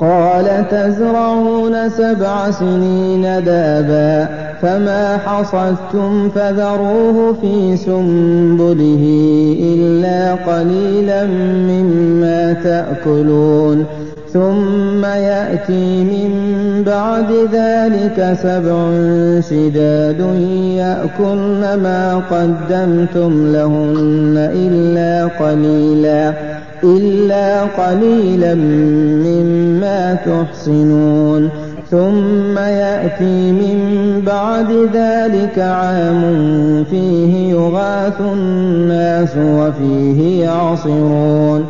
قال تزرعون سبع سنين دابا فما حصدتم فذروه في سنبله إلا قليلا مما تأكلون. ثم يأتي من بعد ذلك سبع شداد يأكلن ما قدمتم لهن إلا قليلا. إلا قليلا مما تحصنون ثم يأتي من بعد ذلك عام فيه يغاث الناس وفيه يعصرون.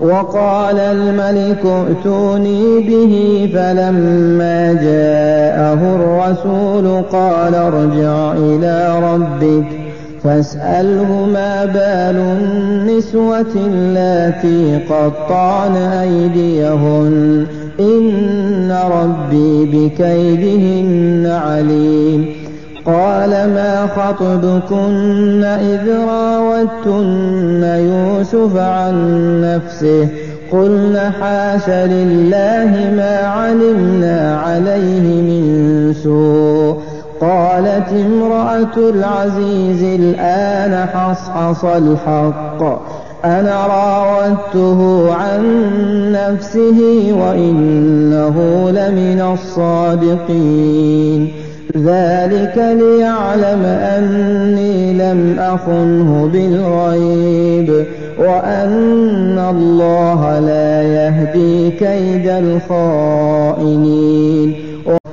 وقال الملك ائتوني به فلما جاءه الرسول قال ارجع إلى ربك. فاسأله ما بال النسوة اللاتي قطعن أيديهن. إن ربي بكيدهن عليم. قال ما خطبكن إذ راوتن يوسف عن نفسه. قلن حاش لله ما علمنا عليه من سوء. قالت امرأة العزيز الآن حصحص الحق. أنا راودته عن نفسه وإنه لمن الصادقين. ذلك ليعلم أني لم أخنه بالغيب وأن الله لا يهدي كيد الخائنين.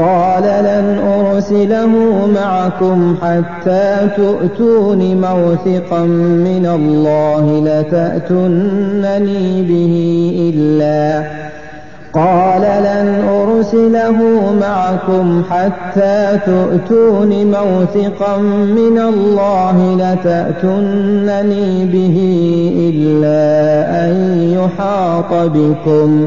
قال لن أرسله معكم حتى تؤتون موثقا من الله لتأتنني به إلا. قال لن أرسله معكم حتى تؤتون موثقا من الله لتأتنني به إلا أن يحاط بكم.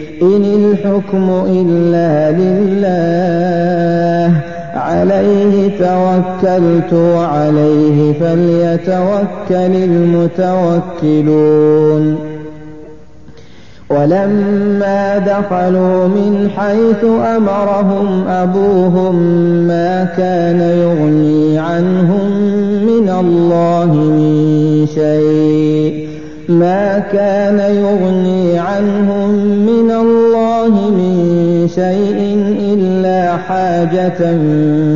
إن الحكم إلا لله عليه توكلت وعليه فليتوكل المتوكلون. ولما دخلوا من حيث أمرهم أبوهم ما كان يغني عنهم من الله من شيء. ما كان يغني عنهم من الله من شيء إلا حاجة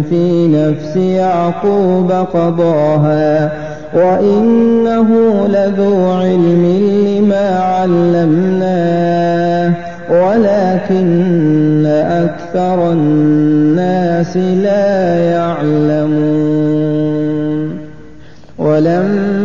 في نفس يعقوب قضاها. وإنه لذو علم لما علمناه ولكن أكثر الناس لا يعلمون. ولما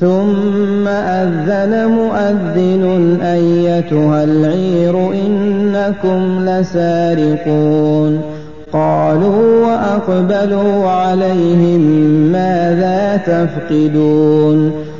ثم أذن مؤذن أيتها العير إنكم لسارقون. قالوا وأقبلوا عليهم ماذا تفقدون؟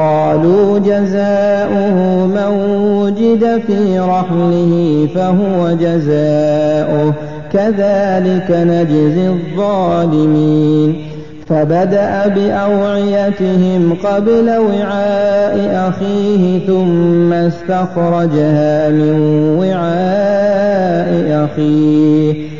قالوا جزاؤه من وجد في رحله فهو جزاؤه. كذلك نجزي الظالمين. فبدأ بأوعيتهم قبل وعاء أخيه ثم استخرجها من وعاء أخيه.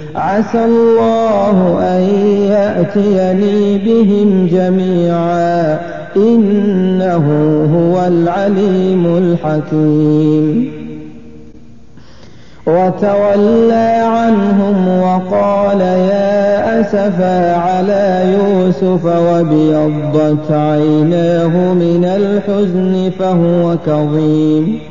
عسى الله أن يأتيني بهم جميعا. إنه هو العليم الحكيم. وتولى عنهم وقال يا أسفا على يوسف وابيضت عيناه من الحزن فهو كظيم.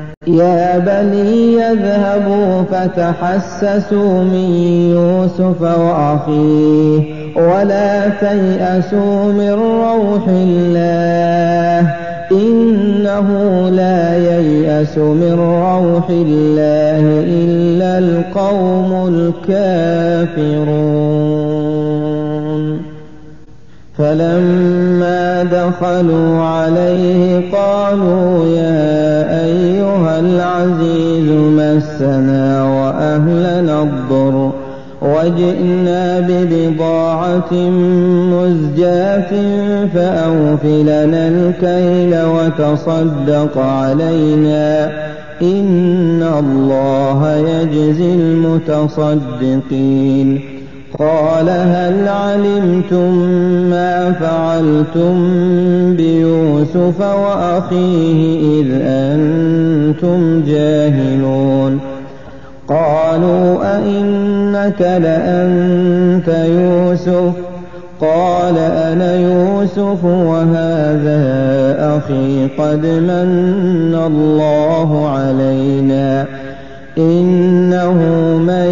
يا بني يذهبوا فتحسسوا من يوسف وأخيه ولا تيأسوا من روح الله إنه لا ييأس من روح الله إلا القوم الكافرون. فلما دخلوا عليه قالوا يا العزيز مسنا وأهلنا الضر. وجئنا ببضاعة مزجاة فأوف لنا الكيل وتصدق علينا. إن الله يجزي المتصدقين. قال هل علمتم ما فعلتم بيوسف وأخيه إذ أنتم جاهلون؟ قالوا أئنك لأنت يوسف؟ قال أنا يوسف وهذا أخي قد من الله علينا. إنه من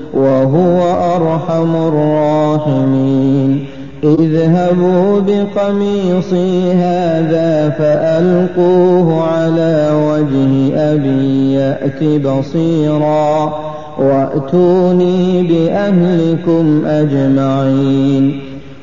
وهو أرحم الراحمين. اذهبوا بقميصي هذا فألقوه على وجه أبي يأت بصيرا. وأتوني بأهلكم أجمعين.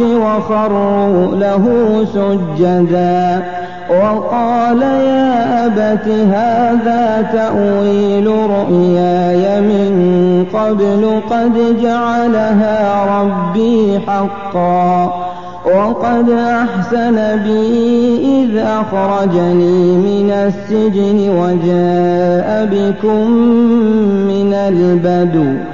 العرش وخروا له سجدا. وقال يا أبت هذا تأويل رؤياي من قبل قد جعلها ربي حقا. وقد أحسن بي إذ أخرجني من السجن وجاء بكم من البدو.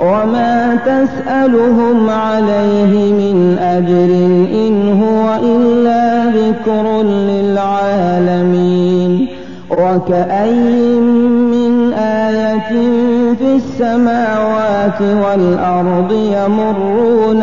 وما تسألهم عليه من أجر إن هو إلا ذكر للعالمين وكأي من آية في السماوات والأرض يمرون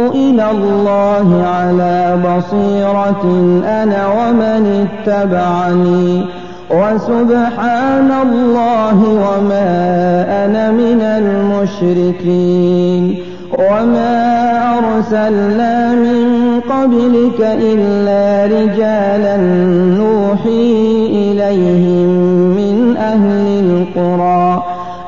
إلى الله على بصيرة أنا ومن اتبعني وسبحان الله وما أنا من المشركين وما أرسلنا من قبلك إلا رجالا نوحي إليهم من أهل القرى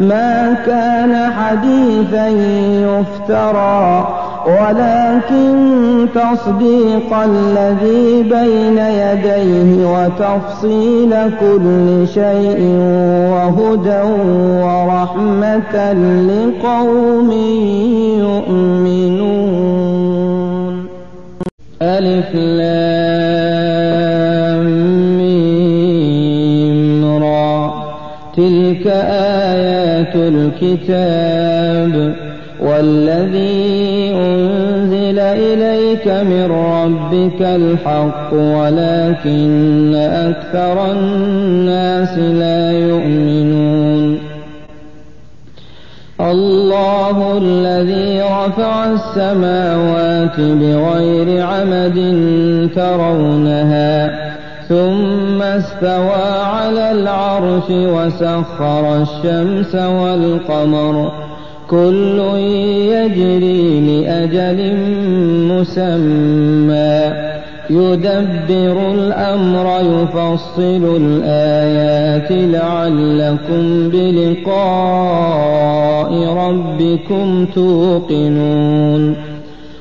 ما كان حديثا يفترى ولكن تصديق الذي بين يديه وتفصيل كل شيء وهدى ورحمة لقوم يؤمنون. ألف لام تلك آيات الكتاب والذي أنزل إليك من ربك الحق ولكن أكثر الناس لا يؤمنون. الله الذي رفع السماوات بغير عمد ترونها ثم استوى على العرش وسخر الشمس والقمر. كل يجري لأجل مسمى. يدبر الأمر يفصل الآيات. لعلكم بلقاء ربكم توقنون.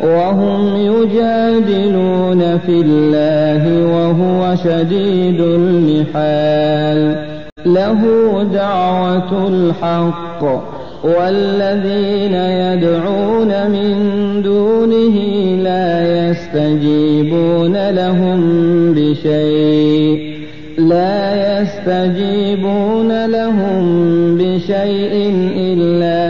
وهم يجادلون في الله وهو شديد المحال. له دعوة الحق والذين يدعون من دونه لا يستجيبون لهم بشيء. لا يستجيبون لهم بشيء إلا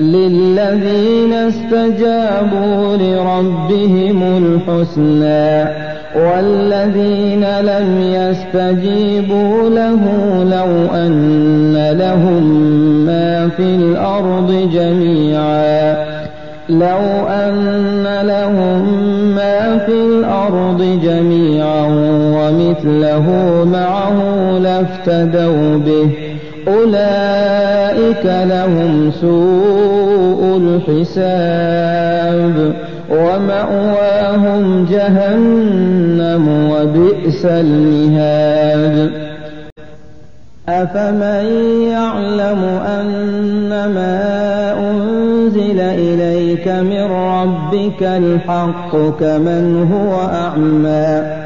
للذين استجابوا لربهم الحسنى والذين لم يستجيبوا له لو أن لهم ما في الأرض جميعا لو أن لهم ما في الأرض جميعا ومثله معه لافتدوا به أولئك لهم سوء الحساب ومأواهم جهنم وبئس المهاد. أفمن يعلم أنما أنزل إليك من ربك الحق كمن هو أعمى؟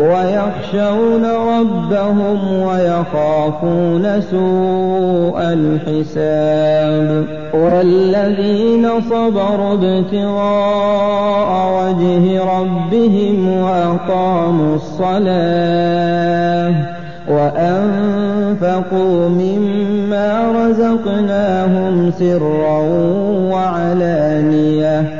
ويخشون ربهم ويخافون سوء الحساب والذين صبروا ابتغاء وجه ربهم وأقاموا الصلاة وأنفقوا مما رزقناهم سرا وعلانية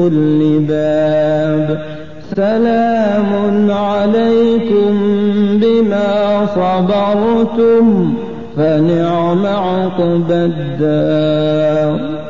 كل باب سلام عليكم بما صبرتم فنعم عقبى الدار.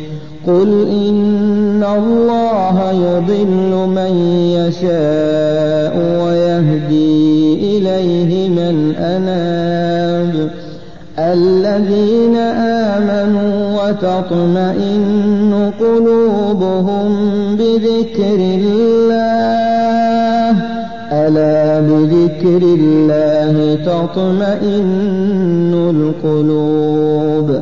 قل إن الله يضل من يشاء ويهدي إليه من أناب الذين آمنوا وتطمئن قلوبهم بذكر الله ألا بذكر الله تطمئن القلوب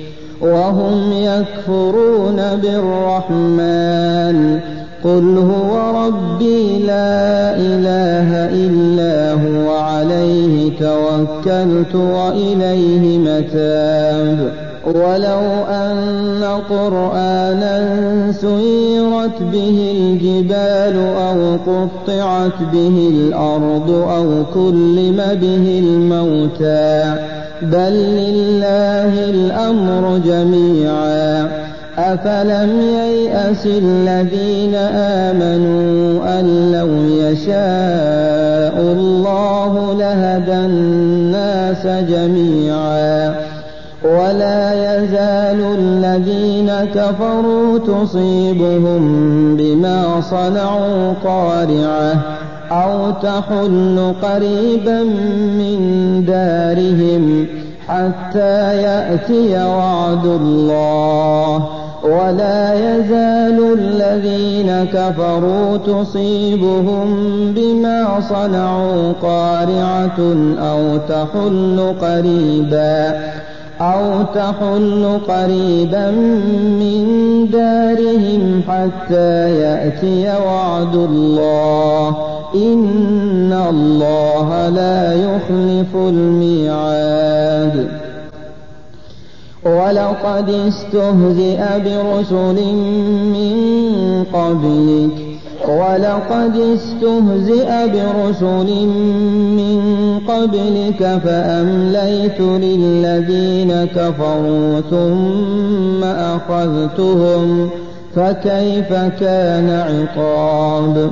وهم يكفرون بالرحمن. قل هو ربي لا إله إلا هو عليه توكلت وإليه متاب. ولو أن قرآنا سيرت به الجبال أو قطعت به الأرض أو كلم به الموتى. بل لله الأمر جميعا أفلم ييأس الذين آمنوا أن لو يشاء الله لهدى الناس جميعا ولا يزال الذين كفروا تصيبهم بما صنعوا قارعة أو تحل قريبا من دارهم حتى يأتي وعد الله. ولا يزال الذين كفروا تصيبهم بما صنعوا قارعة أو تحل قريبا أو تحل قريبا من دارهم حتى يأتي وعد الله. إن الله لا يخلف الميعاد. ولقد استهزئ برسل من قبلك. ولقد استهزئ برسل من قبلك فأمليت للذين كفروا ثم أخذتهم فكيف كان عقاب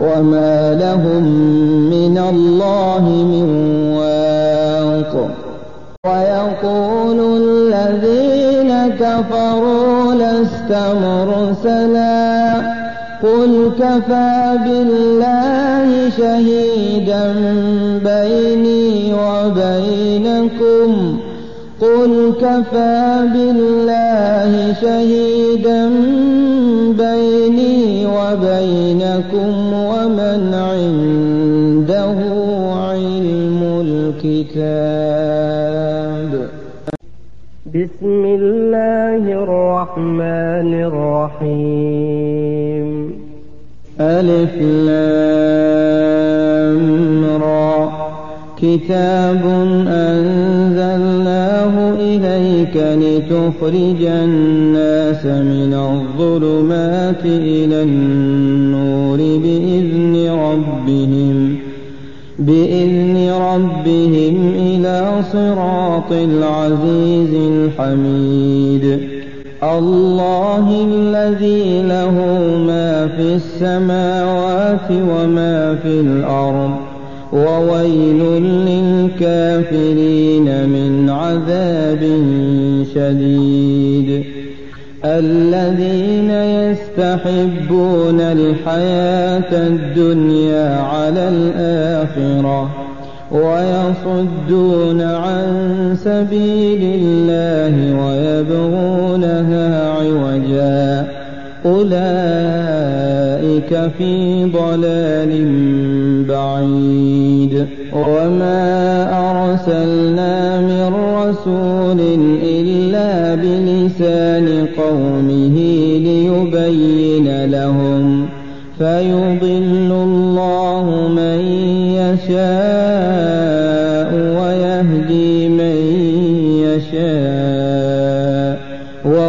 وما لهم من الله من واق ويقول الذين كفروا لست مرسلا قل كفى بالله شهيدا بيني وبينكم قل كفى بالله شهيدا بيني وبينكم ومن عنده علم الكتاب. بسم الله الرحمن الرحيم. ألف لام را. كتاب أنزلناه إليك لتخرج الناس من الظلمات إلى النور بإذن ربهم بإذن ربهم إلى صراط العزيز الحميد. الله الذي له ما في السماوات وما في الأرض وويل للكافرين من عذاب شديد. الذين يستحبون الحياة الدنيا على الآخرة ويصدون عن سبيل الله ويبغونها عوجا. أولئك في ضلال بعيد. وما أرسلنا من رسول إلا بلسان قومه ليبين لهم. فيضل الله من يشاء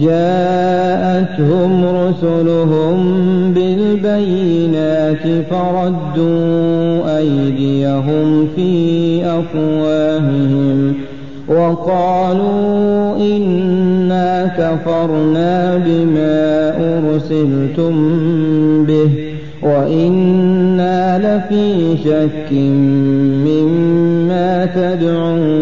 جاءتهم رسلهم بالبينات فردوا أيديهم في أفواههم وقالوا إنا كفرنا بما أرسلتم به وإنا لفي شك مما تدعوننا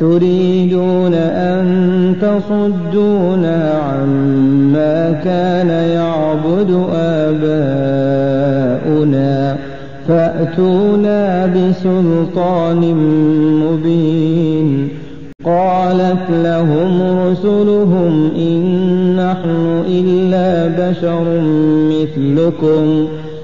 تريدون أن تصدونا عما كان يعبد آباؤنا فأتونا بسلطان مبين قالت لهم رسلهم إن نحن إلا بشر مثلكم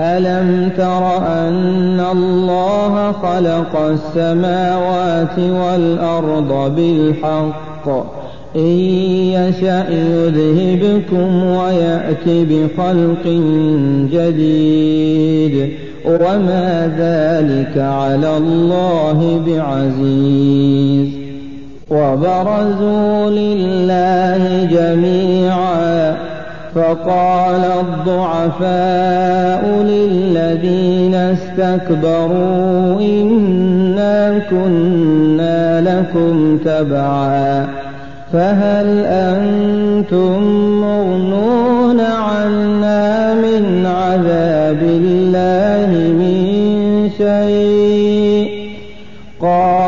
ألم تر أن الله خلق السماوات والأرض بالحق إن يشأ يذهبكم ويأت بخلق جديد وما ذلك على الله بعزيز وبرزوا لله جميعا فقال الضعفاء للذين استكبروا إنا كنا لكم تبعا فهل أنتم مغنون عنا من عذاب الله من شيء؟ قالوا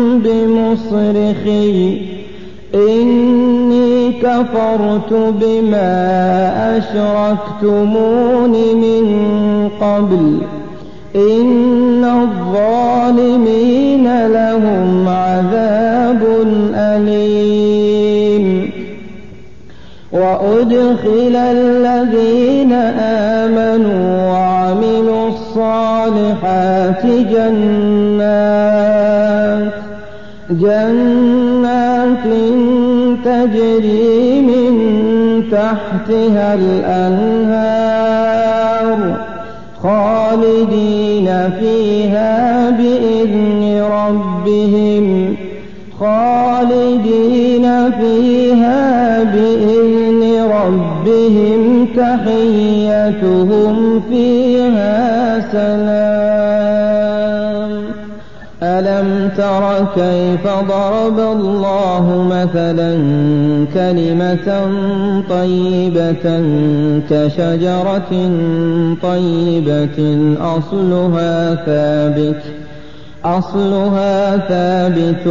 بمصرخي إني كفرت بما أشركتمون من قبل إن الظالمين لهم عذاب أليم. وأدخل الذين آمنوا وعملوا الصالحات جنات جنات تجري من تحتها الأنهار خالدين فيها بإذن ربهم خالدين فيها بإذن ربهم تحيتهم فيها سلام. ألم تر كيف ضرب الله مثلا كلمة طيبة كشجرة طيبة أصلها ثابت أصلها ثابت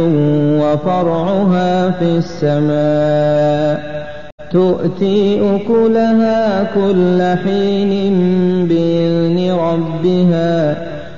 وفرعها في السماء تؤتي أكلها كل حين بإذن ربها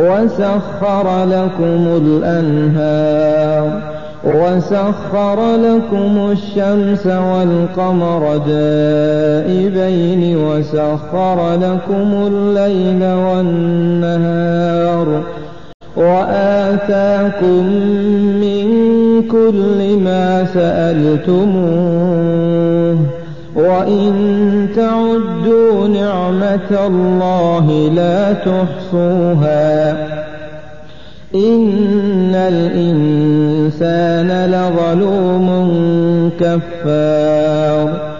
وسخر لكم الأنهار وسخر لكم الشمس والقمر دائبين وسخر لكم الليل والنهار وآتاكم من كل ما سألتموه وإن تعدوا نعمة الله لا تحصوها إن الإنسان لظلوم كفار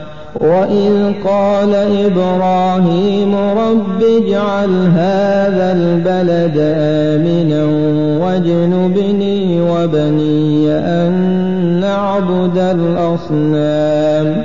وإذ قال إبراهيم رب اجعل هذا البلد آمنا واجنبني وبني أن نعبد الأصنام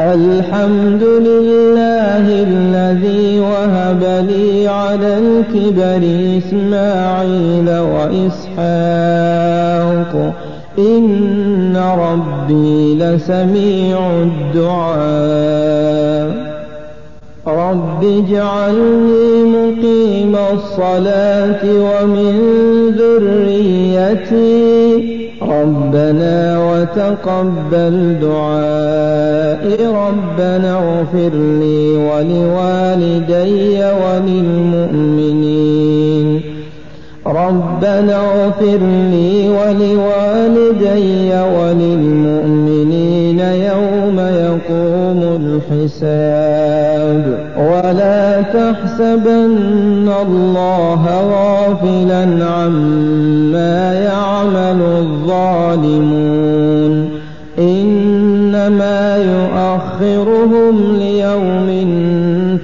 الحمد لله الذي وهب لي على الكبر إسماعيل وإسحاق. إن ربي لسميع الدعاء. رب اجعلني مقيم الصلاة ومن ذريتي ربنا وتقبل دعائي ربنا اغفر لي ولوالدي وللمؤمنين ربنا اغفر لي ولوالدي وللمؤمنين يوم يوم يقوم الحساب. ولا تحسبن الله غافلا عما يعمل الظالمون. إنما يؤخرهم ليوم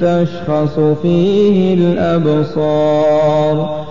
تشخص فيه الأبصار.